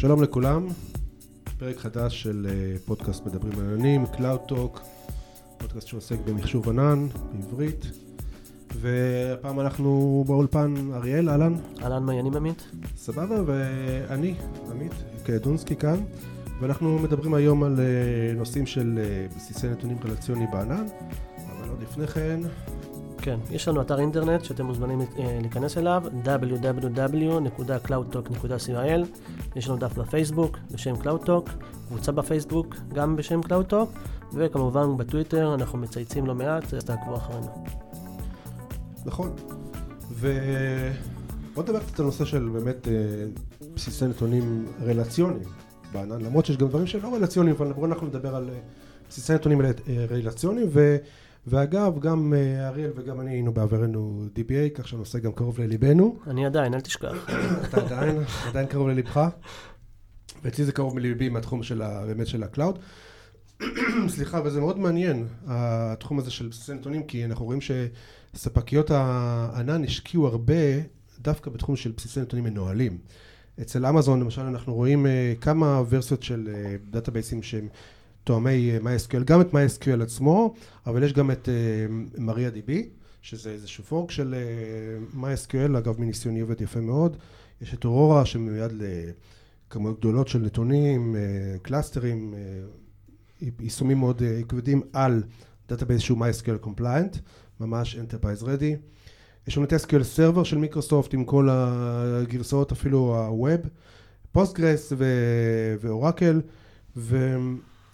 שלום לכולם, פרק חדש של אה, פודקאסט מדברים על עננים, Cloud Talk, פודקאסט שעוסק במחשוב ענן בעברית, והפעם אנחנו באולפן אריאל, אהלן. אהלן מעיינים עמית. סבבה, ואני, עמית קדונסקי כאן, ואנחנו מדברים היום על אה, נושאים של אה, בסיסי נתונים רלציוני בענן, אבל עוד לפני כן, כן, יש לנו אתר אינטרנט שאתם מוזמנים אה, להיכנס אליו, www.cloudtalk.co.il יש לנו דף בפייסבוק בשם CloudTalk, קבוצה בפייסבוק גם בשם CloudTalk, וכמובן בטוויטר אנחנו מצייצים לא מעט, אז תעקבו אחרינו. נכון. ובוא נדבר קצת על הנושא של באמת אה, בסיסי נתונים רלציוניים בענן, למרות שיש גם דברים שלא רלציוניים, אבל בואו אנחנו נדבר על אה, בסיסי נתונים רלציוניים, ו... ואגב, גם אה, אריאל וגם אני היינו בעברנו DBA, כך שהנושא גם קרוב לליבנו. אני עדיין, אל תשכח. אתה עדיין, עדיין קרוב ללבך. ואצלי זה קרוב לליבי מהתחום של ה, באמת של ה cloud. סליחה, וזה מאוד מעניין, התחום הזה של בסיסי נתונים, כי אנחנו רואים שספקיות הענן השקיעו הרבה דווקא בתחום של בסיסי נתונים מנוהלים. אצל אמזון למשל אנחנו רואים אה, כמה ורסיות של database ים אה, שהם תואמי אה, MySQL, גם את MySQL עצמו, אבל יש גם את MariaDB, אה, שזה איזשהו fork של אה, MySQL, אגב מניסיוני עובד יפה מאוד, יש את אורורה שמיועד לכמויות גדולות של נתונים, cluster ים, יישומים מאוד כבדים על database שהוא MySQL Compliant, ממש Enterprise Ready. יש לנו את SQL Server של מיקרוסופט עם כל הגרסאות, אפילו ה-Web, Postgres ואורקל, ו...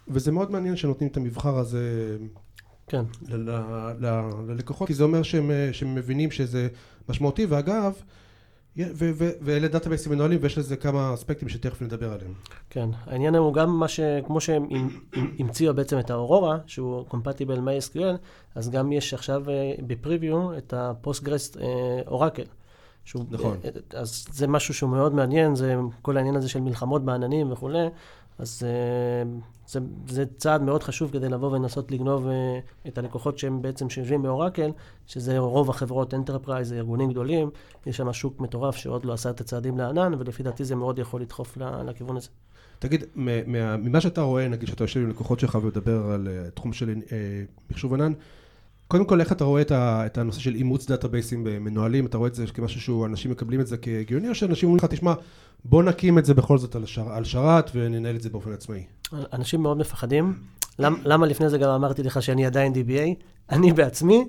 וזה מאוד מעניין שנותנים את המבחר הזה כן. ל- ל- ל- ללקוחות, כי זה אומר שהם, שהם מבינים שזה משמעותי, ואגב, ו- ו- ואלה database ים מנוהלים ויש לזה כמה אספקטים שתכף נדבר עליהם. כן, העניין הוא גם מה ש... כמו שהם המציאו בעצם את האורורה, שהוא compatible MySQL, אז גם יש עכשיו אה, ב preview את ה Postgres אורקל. שהוא, נכון. אה, אז זה משהו שהוא מאוד מעניין, זה כל העניין הזה של מלחמות בעננים וכולי, אז אה, זה, זה צעד מאוד חשוב כדי לבוא ולנסות לגנוב אה, את הלקוחות שהם בעצם שיושבים באורקל, שזה רוב החברות enterprise, ארגונים גדולים, יש שם שוק מטורף שעוד לא עשה את הצעדים לענן, ולפי דעתי זה מאוד יכול לדחוף לכיוון הזה. תגיד, ממה שאתה רואה, נגיד שאתה יושב עם לקוחות שלך ומדבר על אה, תחום של מחשוב ענן, קודם כל, איך אתה רואה את הנושא של אימוץ database ים מנוהלים? אתה רואה את זה כמשהו שאנשים מקבלים את זה כהגיוני, או שאנשים אומרים לך, תשמע, בוא נקים את זה בכל זאת על, שר, על שרת וננהל את זה באופן עצמאי? אנשים מאוד מפחדים. למ, למה לפני זה גם אמרתי לך שאני עדיין DBA? אני בעצמי,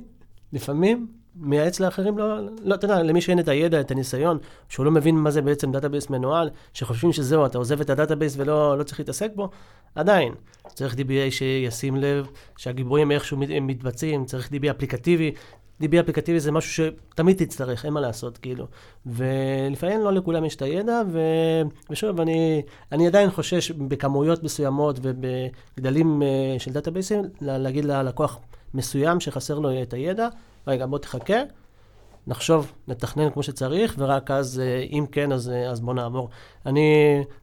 לפעמים, מייעץ לאחרים, לא, לא, אתה יודע, למי שאין את הידע, את הניסיון, שהוא לא מבין מה זה בעצם database מנוהל, שחושבים שזהו, אתה עוזב את ה database ולא לא צריך להתעסק בו, עדיין. צריך DBA שישים לב שהגיבויים איכשהו מתבצעים, צריך DBA אפליקטיבי. DBA אפליקטיבי זה משהו שתמיד תצטרך, אין מה לעשות, כאילו. ולפעמים לא לכולם יש את הידע, ו... ושוב, אני, אני עדיין חושש בכמויות מסוימות ובגדלים אה, של דאטאבייסים, להגיד ללקוח מסוים שחסר לו את הידע, רגע, בוא תחכה, נחשוב, נתכנן כמו שצריך, ורק אז, אה, אם כן, אז, אה, אז בוא נעבור. אני,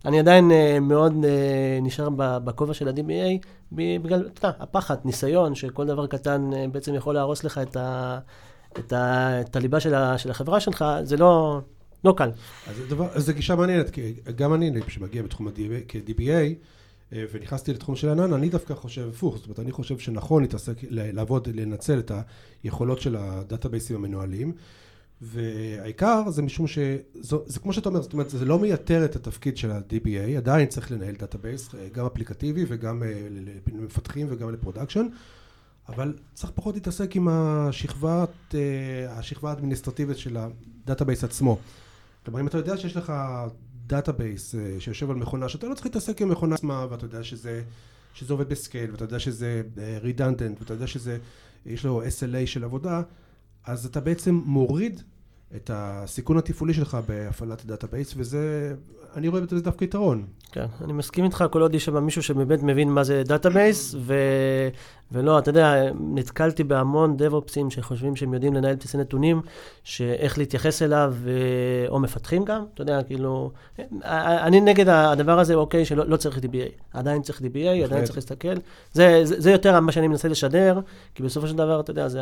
אני עדיין אה, מאוד נשאר בכובע של ה-DBA, בגלל, אתה יודע, הפחד, ניסיון, שכל דבר קטן בעצם יכול להרוס לך את, ה, את, ה, את הליבה של, ה, של החברה שלך, זה לא, לא קל. אז זו גישה מעניינת, כי גם אני, שמגיע בתחום ה-DBA, ונכנסתי לתחום של ענן, אני דווקא חושב הפוך, זאת אומרת, אני חושב שנכון להתעסק, לעבוד, לנצל את היכולות של ה database ים המנוהלים, והעיקר זה משום שזה זה כמו שאתה אומר, זאת אומרת, זה לא מייתר את התפקיד של ה-DBA, עדיין צריך לנהל database, אה, גם אפליקטיבי וגם אה, למפתחים וגם ל production, אבל צריך פחות להתעסק עם השכבה, השכבה האדמיניסטרטיבית של ה database עצמו. כלומר, אם אתה יודע שיש לך database אה, שיושב על מכונה שאתה לא צריך להתעסק עם מכונה עצמה ואתה יודע שזה, שזה עובד ב scale ואתה יודע שזה redundant אה, ואתה יודע שזה יש לו SLA של עבודה אז אתה בעצם מוריד את הסיכון התפעולי שלך בהפעלת database וזה אני רואה בזה דווקא יתרון. כן, אני מסכים איתך כל עוד יש שם מישהו שבאמת מבין מה זה database ו... ולא, אתה יודע, נתקלתי בהמון DevOps ים שחושבים שהם יודעים לנהל בסיסי נתונים, שאיך להתייחס אליו, או מפתחים גם, אתה יודע, כאילו, אני נגד הדבר הזה, אוקיי, שלא לא צריך DBA. עדיין צריך DBA, עדיין צריך להסתכל. זה, זה, זה יותר מה שאני מנסה לשדר, כי בסופו של דבר, אתה יודע, זה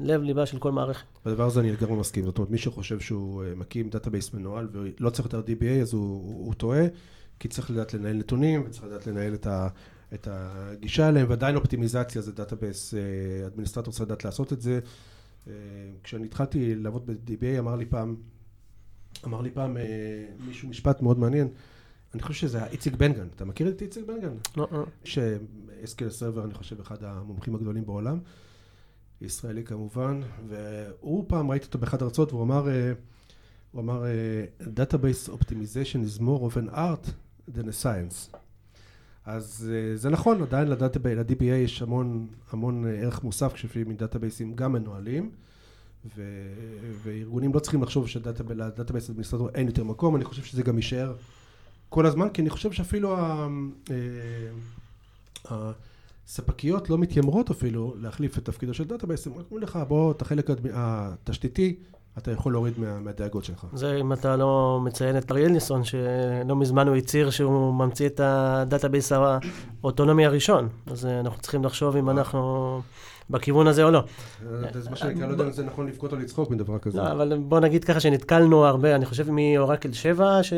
הלב-ליבה של כל מערכת. בדבר הזה אני לגמרי מסכים. זאת אומרת, מי שחושב שהוא אה, מקים database מנוהל ולא צריך יותר DBA, אז הוא, הוא טועה. כי צריך לדעת לנהל נתונים, וצריך לדעת לנהל את, ה, את הגישה אליהם, ועדיין אופטימיזציה זה database administrator צריך לדעת לעשות את זה. כשאני התחלתי לעבוד ב-DBA אמר לי פעם, אמר לי פעם מישהו משפט מאוד מעניין, אני חושב שזה איציק בן-גן, אתה מכיר את איציק בן-גן? לא, לא. ש-SQL Server, אני חושב, אחד המומחים הגדולים בעולם, ישראלי כמובן, והוא פעם, ראיתי אותו באחד הרצאות, והוא אמר, אה, הוא אמר, אה, Database Optimization is more of an art than a science. אז אה, זה נכון, עדיין ל-DBA יש המון, המון ערך מוסף כשלפעמים database ים גם מנוהלים. ו... וארגונים לא צריכים לחשוב של database administrator אין יותר מקום, אני חושב שזה גם יישאר כל הזמן, כי אני חושב שאפילו ה... הספקיות לא מתיימרות אפילו להחליף את תפקידו של database, הם אומרים לך, בוא, את החלק התשתיתי, אתה יכול להוריד מה, מהדאגות שלך. זה אם אתה לא מציין את לארי אליסון, שלא מזמן הוא הצהיר שהוא ממציא את ה database האוטונומי הראשון. אז אה, אנחנו צריכים לחשוב אם אנחנו בכיוון הזה או לא. זה מה שנקרא, לא יודע אם זה נכון לבכות או לצחוק מדבר כזה. לא, אבל בוא נגיד ככה שנתקלנו הרבה, אני חושב מאורקל 7, ש...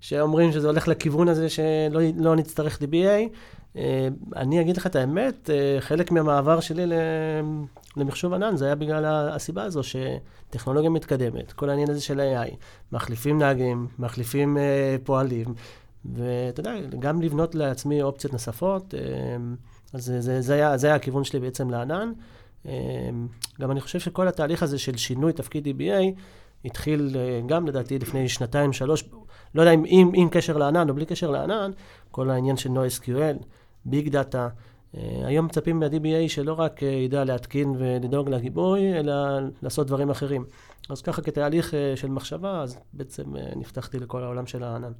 שאומרים שזה הולך לכיוון הזה שלא לא נצטרך DBA. אה, אני אגיד לך את האמת, אה, חלק מהמעבר שלי למחשוב ענן זה היה בגלל הסיבה הזו שטכנולוגיה מתקדמת, כל העניין הזה של AI, מחליפים נהגים, מחליפים אה, פועלים, ואתה יודע, גם לבנות לעצמי אופציות נוספות, אז זה, זה, זה, היה, זה היה הכיוון שלי בעצם לענן. גם אני חושב שכל התהליך הזה של שינוי תפקיד DBA התחיל גם לדעתי לפני שנתיים, שלוש, לא יודע אם עם, עם קשר לענן או בלי קשר לענן, כל העניין של NoSQL. Big Data. אה, היום מצפים מה-DBA שלא רק אה, ידע להתקין ולדאוג לגיבוי, אלא לעשות דברים אחרים. אז ככה כתהליך אה, של מחשבה, אז בעצם נפתחתי לכל העולם של הענן.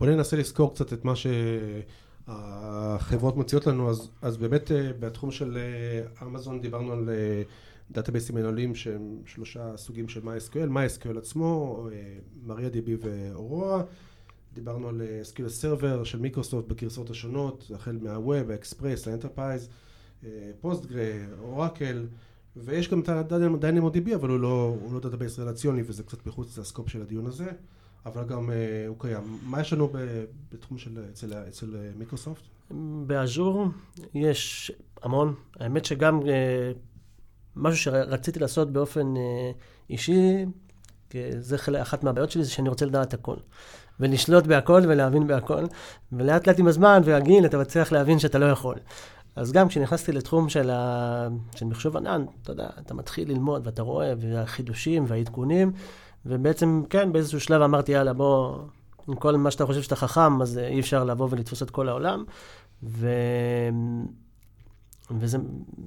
בוא ננסה לזכור קצת את מה שהחברות מציעות לנו, אז, אז באמת בתחום של אמזון דיברנו על database ים מנוהלים שהם שלושה סוגים של MySQL, MySQL עצמו, MariaDB ואורורה. דיברנו על SQL אה, Server של מיקרוסופט בגרסאות השונות, החל מה Web, ה Express, ה Enterprise, Postgres, אורקל, ויש גם את ה-DynamoDB, אבל הוא לא, הוא לא database רלציוני וזה קצת מחוץ ל scope של הדיון הזה, אבל גם אה, הוא קיים. מה יש לנו בתחום של, אצל, אצל אה, מיקרוסופט? ב Azure יש המון. האמת שגם משהו שרציתי לעשות באופן אישי, זה אחת מהבעיות שלי, זה שאני רוצה לדעת הכל. ולשלוט בהכל ולהבין בהכל, ולאט לאט עם הזמן והגיל אתה מצליח להבין שאתה לא יכול. אז גם כשנכנסתי לתחום של, ה... של מחשוב ענן, אתה יודע, אתה מתחיל ללמוד ואתה רואה, והחידושים והעדכונים, ובעצם, כן, באיזשהו שלב אמרתי, יאללה, בוא, עם כל מה שאתה חושב שאתה חכם, אז אי אפשר לבוא ולתפוס את כל העולם. ו... וזה,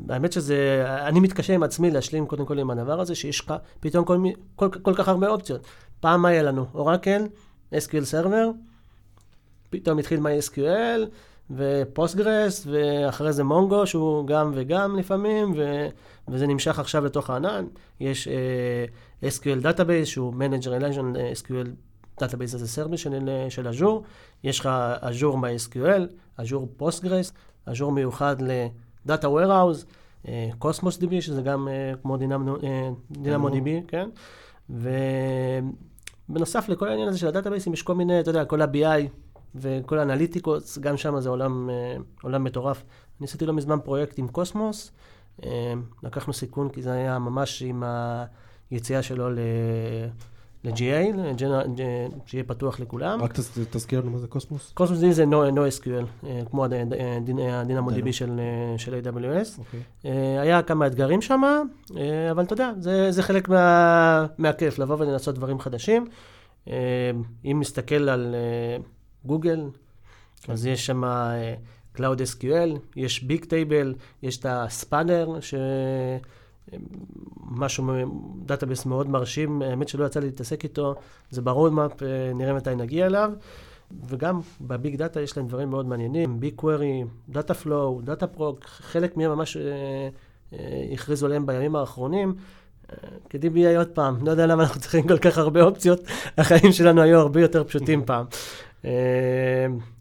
האמת שזה, אני מתקשה עם עצמי להשלים קודם כל עם הדבר הזה, שיש לך פתאום כל, כל, כל, כל כך הרבה אופציות. פעם מה היה לנו? אורקל, SQL Server, פתאום התחיל MySQL ופוסטגרס, ואחרי זה מונגו, שהוא גם וגם לפעמים, ו, וזה נמשך עכשיו לתוך הענן. יש uh, SQL Database, שהוא Manager Relation אה, SQL Database as a Service של, של אג'ור. יש לך Azure MySQL, Azure Postgres, Azure מיוחד ל-Data Warehouse, Cosmos אה, DB, שזה גם אה, כמו Dynamo, אה, Dynamo DB, כן? ו... בנוסף לכל העניין הזה של ה database ים, יש כל מיני, אתה יודע, כל ה-BI וכל האנליטיקות, גם שם זה עולם, אה, עולם מטורף. אני עשיתי לא מזמן פרויקט עם קוסמוס, אה, לקחנו סיכון כי זה היה ממש עם היציאה שלו ל... ל-GA, שיהיה פתוח לכולם. רק תזכיר לנו מה זה Cosmos. Cosmos זה NoSQL, אה, כמו ה Dynamo DB של AWS. אוקיי. היה כמה אתגרים שם, אבל אתה יודע, זה חלק מהכיף, לבוא ולנסות דברים חדשים. אם נסתכל על גוגל, אז יש שם Cloud SQL, יש Bigtable, יש את ה Spanner, ש... משהו, database מאוד מרשים, האמת שלא יצא לי להתעסק איתו, זה ב roadmap, אה, נראה מתי נגיע אליו. וגם ב Big Data יש להם דברים מאוד מעניינים, BigQuery, Dataflow, Dataproc, חלק מהם ממש אה, אה, הכריזו עליהם בימים האחרונים. כ-DBA עוד פעם, לא יודע למה אנחנו צריכים כל כך הרבה אופציות, החיים שלנו היו הרבה יותר פשוטים פעם.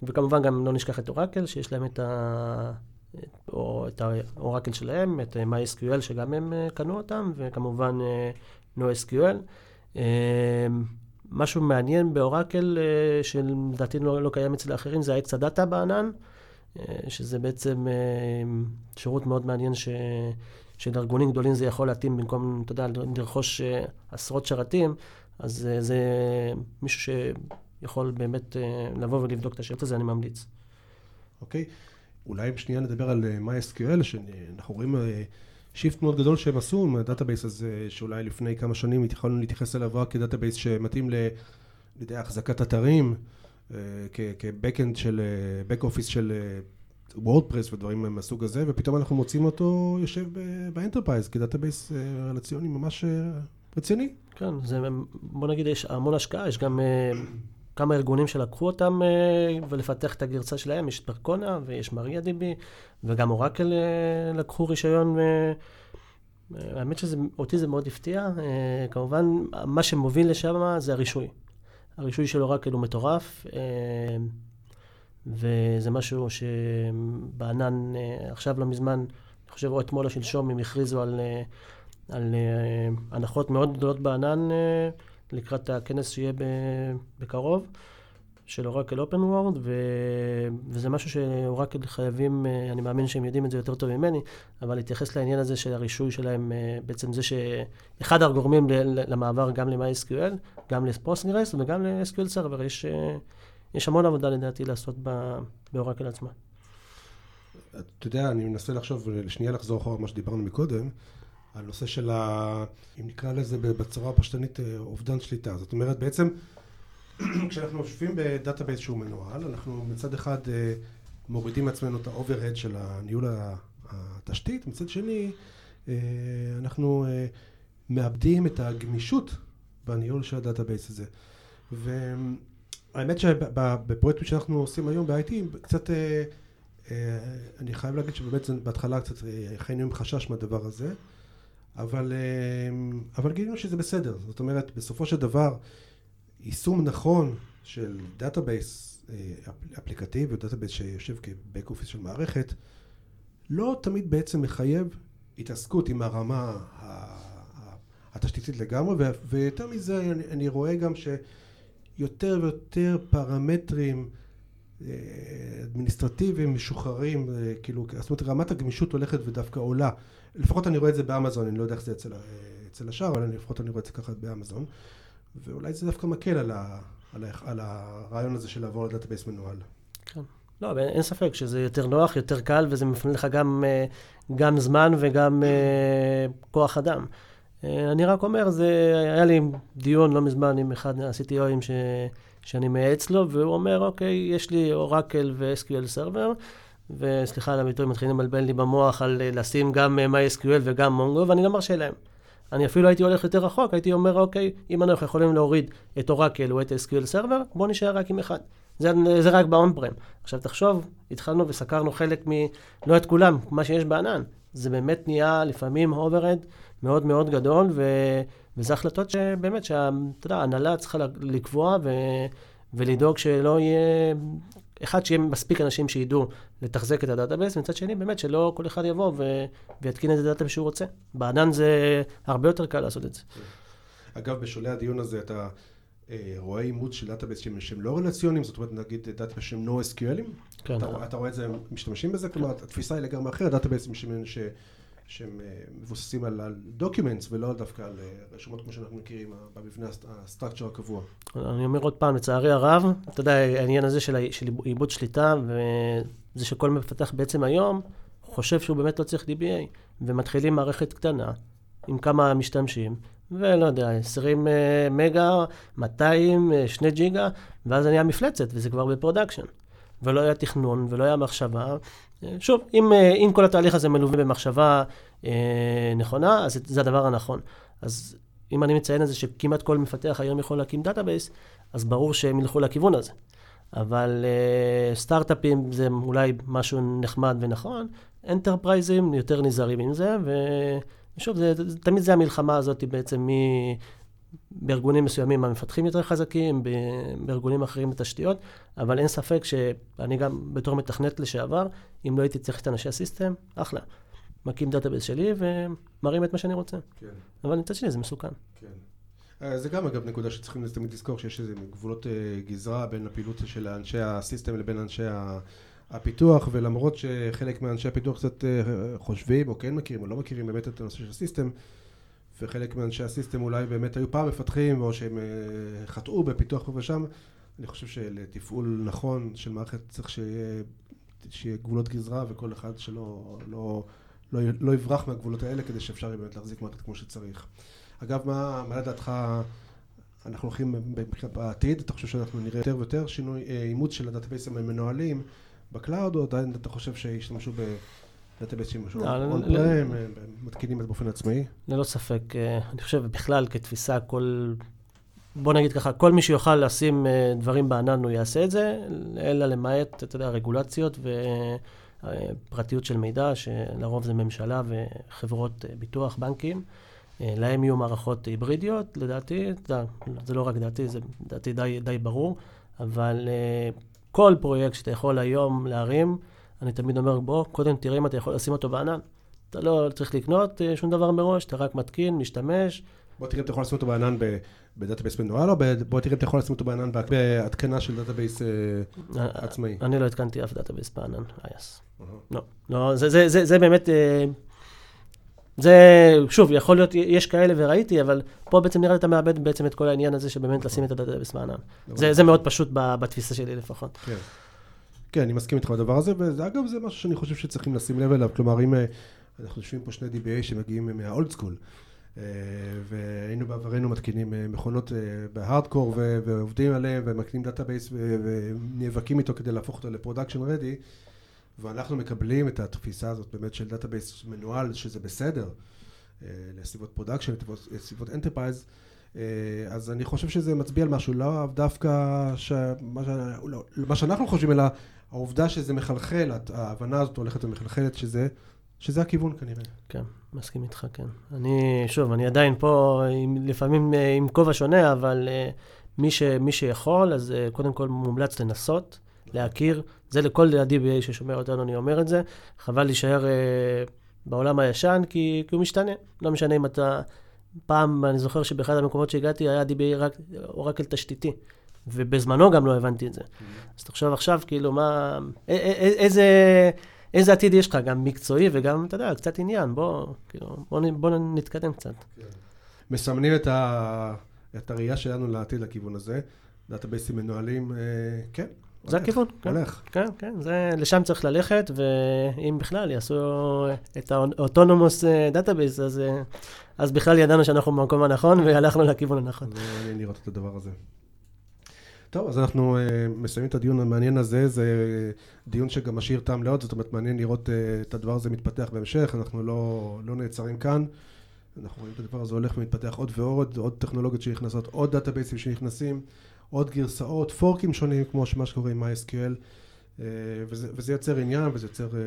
וכמובן גם לא נשכח את אורקל, שיש להם את ה... או את האורקל שלהם, את MySQL שגם הם אה, קנו אותם, וכמובן אה, NoSQL. אה, משהו מעניין באורקל, אה, שלדעתי לא, לא קיים אצל האחרים, זה האקסה דאטה בענן, אה, שזה בעצם אה, שירות מאוד מעניין ש... שלארגונים גדולים זה יכול להתאים במקום, אתה יודע, לרכוש עשרות שרתים, אז זה מישהו שיכול באמת לבוא ולבדוק את השירות הזה, אני ממליץ. אוקיי, אוקיי. אולי שנייה נדבר על MySQL, שאנחנו רואים shift מאוד גדול שהם עשו עם ה database הזה, שאולי לפני כמה שנים התחלנו להתייחס אליו רק כ database שמתאים לידי החזקת אתרים, אה, כ backend של, back office של WordPress ודברים מהסוג הזה, ופתאום אנחנו מוצאים אותו יושב ב enterprise כ database אה, רלציוני ממש אה, רציני. כן, זה, בוא נגיד, יש המון השקעה, יש גם כמה ארגונים שלקחו אותם ולפתח את הגרסה שלהם, יש פרקונה ויש מריה דיבי, וגם אורקל אה, לקחו רישיון. אה, האמת שאותי זה מאוד הפתיע. אה, כמובן, מה שמוביל לשם זה הרישוי. הרישוי של אורקל הוא מטורף, וזה משהו שבענן, עכשיו לא מזמן, אני חושב או אתמול או שלשום, הם הכריזו על, על הנחות מאוד גדולות בענן לקראת הכנס שיהיה בקרוב. של אורקל אופן וורד, וזה משהו שאורקל חייבים, אה, אני מאמין שהם יודעים את זה יותר טוב ממני, אבל להתייחס לעניין הזה של הרישוי שלהם, אה, בעצם זה שאחד הגורמים למעבר גם ל-MySQL, גם לפוסטגרס וגם ל-SQL Server, יש, אה, יש המון עבודה לדעתי לעשות באורקל עצמה. אתה יודע, אני מנסה לחשוב, לשנייה לחזור אחורה מה שדיברנו מקודם, על נושא של ה... אם נקרא לזה בצורה הפשטנית, אובדן שליטה. זאת אומרת, בעצם... כשאנחנו יושבים ב database שהוא מנוהל, אנחנו מצד אחד אה, מורידים מעצמנו את ה overhead של הניהול התשתית, מצד שני אה, אנחנו אה, מאבדים את הגמישות בניהול של ה database הזה. והאמת שבפרויקטים שאנחנו עושים היום ב-IT, קצת, אני חייב להגיד שבאמת בהתחלה קצת חיינו עם חשש מהדבר הזה, אבל, אבל גילינו שזה בסדר. זאת אומרת, בסופו של דבר, יישום נכון של database אה, אפליקטיבי, database שיושב כ back office של מערכת, לא תמיד בעצם מחייב התעסקות עם הרמה התשתיתית לגמרי, ויותר מזה אני, רואה גם שיותר ויותר פרמטרים אדמיניסטרטיביים משוחררים, אה, כאילו, זאת אומרת רמת הגמישות הולכת ודווקא עולה, לפחות אני רואה את זה באמזון, אני לא יודע איך זה אצל, אצל השאר, אבל לפחות אני רואה את זה ככה באמזון. ואולי זה דווקא מקל על, ה, על, ה, על הרעיון הזה של לעבור ל database מנוהל. כן. לא, אין ספק שזה יותר נוח, יותר קל, וזה מפנה לך גם, אה, גם זמן וגם אה, כוח אדם. אני רק אומר, זה, היה לי דיון לא מזמן עם אחד ה-CTOים ש, שאני מייעץ לו, והוא אומר, אוקיי, יש לי Oracle ו-SQL Server, וסליחה על הביטוי, מתחילים לבלבל לי במוח על לשים גם MySQL וגם Mongo, ואני לא מרשה להם. אני אפילו הייתי הולך יותר רחוק, הייתי אומר, אוקיי, אם אנחנו יכולים להוריד את Oracle או את SQL Server, בואו נשאר רק עם אחד. זה, זה רק prem. עכשיו תחשוב, התחלנו וסקרנו חלק מ... לא את כולם, מה שיש בענן. זה באמת נהיה לפעמים overhead מאוד מאוד גדול, ו... וזה החלטות שבאמת, שאתה יודע, ההנהלה צריכה לקבוע ו... ולדאוג שלא יהיה אחד, שיהיה מספיק אנשים שידעו לתחזק את ה database, ומצד שני, באמת, שלא כל אחד יבוא ו... ויתקין את ה database שהוא רוצה. בענן זה הרבה יותר קל לעשות את זה. אגב, בשולי הדיון הזה אתה אה, רואה אימוץ של database שהם לא רלציונים, זאת אומרת, נגיד database שהם NoSQLים? כן. אתה, אתה רואה את זה, משתמשים בזה? כלומר, התפיסה היא לגמרי אחרת, דאטאבייסים ש... שהם אה, מבוססים על, documents ולא דווקא על אה, רשומות כמו שאנחנו מכירים במבנה ה structure הקבוע. אני אומר עוד פעם, לצערי הרב, אתה יודע, העניין הזה של, של איבוד שליטה, וזה שכל מפתח בעצם היום חושב שהוא באמת לא צריך DBA, ומתחילים מערכת קטנה עם כמה משתמשים, ולא יודע, 20 אה, מגה, 200, 2 ג'יגה, ואז זה נהיה מפלצת, וזה כבר ב production. ולא היה תכנון, ולא היה מחשבה, שוב, אם, אה, אם כל התהליך הזה מלווה במחשבה אה, נכונה, אז זה הדבר הנכון. אז אם אני מציין את זה שכמעט כל מפתח היום יכול להקים database, אז ברור שהם ילכו לכיוון הזה. אבל אה, סטארט-אפים זה אולי משהו נחמד ונכון, אנטרפרייזים יותר נזהרים עם זה, ושוב, זה, תמיד זה המלחמה הזאת בעצם מ... בארגונים מסוימים המפתחים יותר חזקים, בארגונים אחרים בתשתיות, אבל אין ספק שאני גם בתור מתכנת לשעבר, אם לא הייתי צריך את אנשי ה system, אחלה. מקים database שלי ומרים את מה שאני רוצה. כן. אבל מצד שני זה מסוכן. כן. אה, זה גם אגב נקודה שצריכים תמיד לזכור שיש איזה גבולות אה, גזרה בין הפעילות של אנשי ה system לבין אנשי הפיתוח ולמרות שחלק מאנשי הפיתוח קצת אה, חושבים או כן מכירים או לא מכירים באמת את הנושא של ה system וחלק מאנשי ה system אולי באמת היו פעם מפתחים או שהם חטאו בפיתוח פה ושם אני חושב שלתפעול נכון של מערכת צריך שיהיה, שיהיה גבולות גזרה וכל אחד שלא לא, לא, לא יברח מהגבולות האלה כדי שאפשר באמת להחזיק מערכת כמו שצריך. אגב, מה, מה לדעתך אנחנו הולכים בעתיד? אתה חושב שאנחנו נראה יותר ויותר שינוי, אה, אימוץ של הדאטאבייסים המנוהלים ב cloud, או עדיין אתה חושב שישתמשו בדאטאבייסים משהו און פרם, מתקינים את באופן עצמאי? ללא ספק. אה, אני חושב בכלל כתפיסה, כל... בוא נגיד ככה, כל מי שיוכל לשים אה, דברים בענן הוא יעשה את זה, אלא למעט, אתה יודע, רגולציות ופרטיות של מידע, שלרוב זה ממשלה וחברות ביטוח, בנקים. אה, להם יהיו מערכות היברידיות, לדעתי, זה, לא רק דעתי, זה לדעתי די, די ברור, אבל כל פרויקט שאתה יכול היום להרים, אני תמיד אומר, בוא, קודם תראה אם אתה יכול לשים אותו בענן. אתה לא צריך לקנות אה, שום דבר מראש, אתה רק מתקין, משתמש. בוא תראה אם אתה יכול לשים אותו בענן ב database מנוהל, או בוא תראה אם אתה יכול לשים אותו בענן בהתקנה של database אה, עצמאי. אני לא התקנתי אף database בענן, IaaS. לא, לא, זה, באמת... זה, שוב, יכול להיות, יש כאלה וראיתי, אבל פה בעצם נראה לי אתה מאבד בעצם את כל העניין הזה שבאמת לשים את ה database בענן. זה, זה מאוד פשוט בתפיסה שלי לפחות. כן. כן, אני מסכים איתך בדבר הזה, ואגב, זה משהו שאני חושב שצריכים לשים לב אליו. כלומר, אם אה, אנחנו יושבים פה שני DBA שמגיעים מה old school, אה, והיינו בעברנו מתקינים אה, מכונות בהארדקור ועובדים עליהם ומתקינים database ונאבקים איתו כדי להפוך אותו ל production ready, ואנחנו מקבלים את התפיסה הזאת באמת של database מנוהל, שזה בסדר, לסביבות production, לסביבות enterprise, אז אני חושב שזה מצביע על משהו, לא דווקא שמה, ש... לא, מה שאנחנו חושבים, אלא העובדה שזה מחלחל, ההבנה הזאת הולכת ומחלחלת, שזה, שזה הכיוון כנראה. כן, מסכים איתך, כן. אני, שוב, אני עדיין פה, עם, לפעמים אה, עם כובע שונה, אבל מי, ש, מי שיכול, אז קודם כל מומלץ לנסות. להכיר, זה לכל ה-DBA ששומע אותנו, אני אומר את זה. חבל להישאר אה, בעולם הישן, כי, כי הוא משתנה. לא משנה אם אתה... פעם, אני זוכר שבאחד המקומות שהגעתי היה DBA רק אורקל תשתיתי. ובזמנו גם לא הבנתי את זה. אז תחשוב עכשיו, כאילו, מה... איזה... איזה עתיד יש לך, גם מקצועי וגם, אתה יודע, קצת עניין, בוא, כאילו, בוא, בוא נתקדם קצת. מסמנים את, ה, את הראייה שלנו לעתיד לכיוון הזה, דאטאבייסים מנוהלים, אה, כן, זה הכיוון. כן. הולך. כן, כן, זה, לשם צריך ללכת, ואם בכלל יעשו את ה autonomous database, אז, אה, אז בכלל ידענו שאנחנו במקום הנכון, והלכנו לכיוון הנכון. זה מעניין לראות את הדבר הזה. טוב, אז אנחנו אה, מסיימים את הדיון המעניין הזה, זה דיון שגם משאיר טעם לעוד, זאת אומרת, מעניין לראות אה, את הדבר הזה מתפתח בהמשך, אנחנו לא, לא נעצרים כאן. אנחנו רואים את הדבר הזה הולך ומתפתח עוד ועוד, עוד טכנולוגיות שנכנסות, עוד דאטאבייסים שנכנסים. עוד גרסאות, פורקים שונים, כמו מה שקורה עם MySQL, אה, וזה, וזה יוצר עניין, וזה יוצר אה,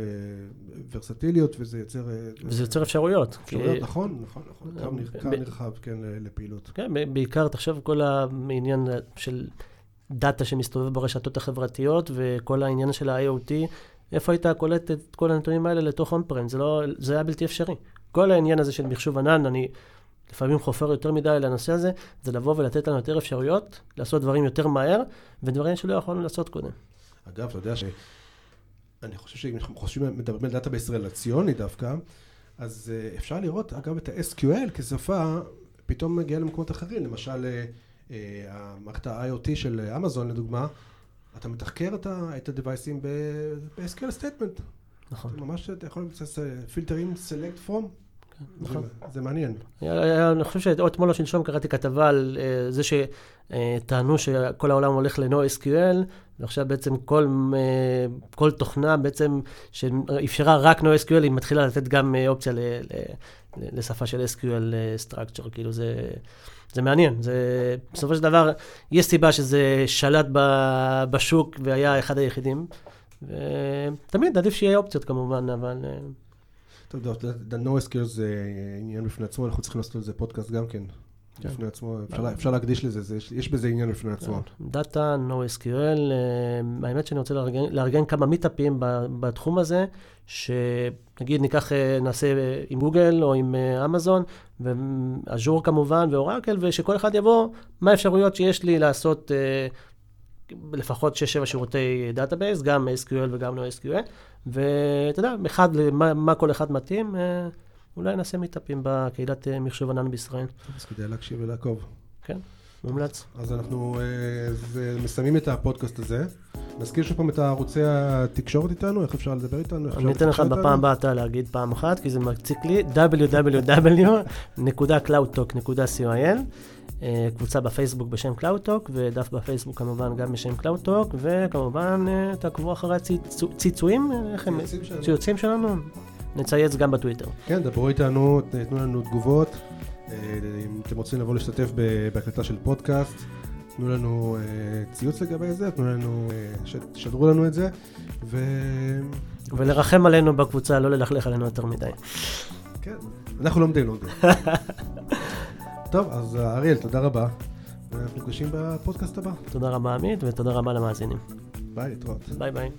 ורסטיליות, וזה יוצר... אה, וזה יוצר אפשרויות. אפשרויות, כי... נכון, נכון, נכון, קו. נרחב, כן, לפעילות. כן, בעיקר, תחשוב, כל העניין של data שמסתובב ברשתות החברתיות, וכל העניין של ה-IoT, איפה היית קולט את כל הנתונים האלה לתוך on-prem? זה, לא, זה היה בלתי אפשרי. כל העניין הזה של מחשוב ענן, אני לפעמים חופר יותר מדי לנושא הזה, זה לבוא ולתת לנו יותר אפשרויות, לעשות דברים יותר מהר, ודברים שלא יכולנו לעשות קודם. אגב, אתה יודע ש... אני חושב שאם אנחנו חושבים, מדברים על database רלציוני דווקא, אז אה, אפשר לראות, אגב, את ה-SQL כשפה, פתאום מגיעה למקומות אחרים. למשל, אה, המערכת ה-IoT של אמזון, לדוגמה, אתה מתחקר את ה-devices ב-SQL statement. נכון. ממש אתה יכול לעשות פילטרים select from, נכון. זה מעניין. אני חושב שאתמול או שלשום קראתי כתבה על אה, זה שטענו שכל העולם הולך ל-NoSQL, ועכשיו בעצם כל, אה, כל תוכנה בעצם שאפשרה רק NoSQL, היא מתחילה לתת גם אה, אופציה לשפה של SQL structure, כאילו זה... זה מעניין, זה בסופו של דבר, יש סיבה שזה שלט בשוק והיה אחד היחידים. ותמיד עדיף שיהיה אופציות כמובן, אבל אתה יודע, ה-NoSQL זה עניין בפני עצמו, אנחנו צריכים לעשות על זה פודקאסט גם כן. כן. בפני עצמו, אפשר, אפשר להקדיש לזה, זה, יש, בזה עניין בפני עצמו. דאטה, NoSQL, אה, האמת שאני רוצה לארגן, לארגן כמה מיטאפים בתחום הזה, שנגיד ניקח, אה, נעשה אה, עם גוגל או עם אמזון, ואז'ור כמובן, ואורקל, ושכל אחד יבוא, מה האפשרויות שיש לי לעשות לפחות 6-7 שירותי database, גם SQL וגם NoSQL, ואתה יודע, אחד, מה כל אחד מתאים, אולי נעשה מיטאפים בקהילת אה, מחשוב ענן בישראל. אז כדאי להקשיב ולעקוב. מומלץ. אז אנחנו אה, זה, מסיימים את הפודקאסט הזה. נזכיר שוב פעם את ערוצי התקשורת איתנו, איך אפשר לדבר איתנו? אני אתן לך בפעם? הבאה אתה להגיד פעם אחת, כי זה מציק לי, www.cloudtalk.co.il, אה, קבוצה בפייסבוק בשם CloudTalk, ודף בפייסבוק כמובן גם בשם CloudTalk, וכמובן אה, תעקבו אחרי הציצועים, איך הם? ציוצים שלנו. נצייץ גם בטוויטר. כן, דברו איתנו, תנו לנו תגובות. אה, אם אתם רוצים לבוא להשתתף בהקלטה של פודקאסט, תנו לנו אה, ציוץ לגבי זה, תנו לנו, אה, שדרו לנו את זה, ו... ולרחם עלינו בקבוצה, לא ללכלך עלינו יותר מדי. כן, אנחנו לומדים, לומדים. טוב, אז אריאל, תודה רבה. ואנחנו נפגשים בפודקאסט הבא. תודה רבה עמית, ותודה רבה למאזינים. ביי, להתראות. ביי ביי.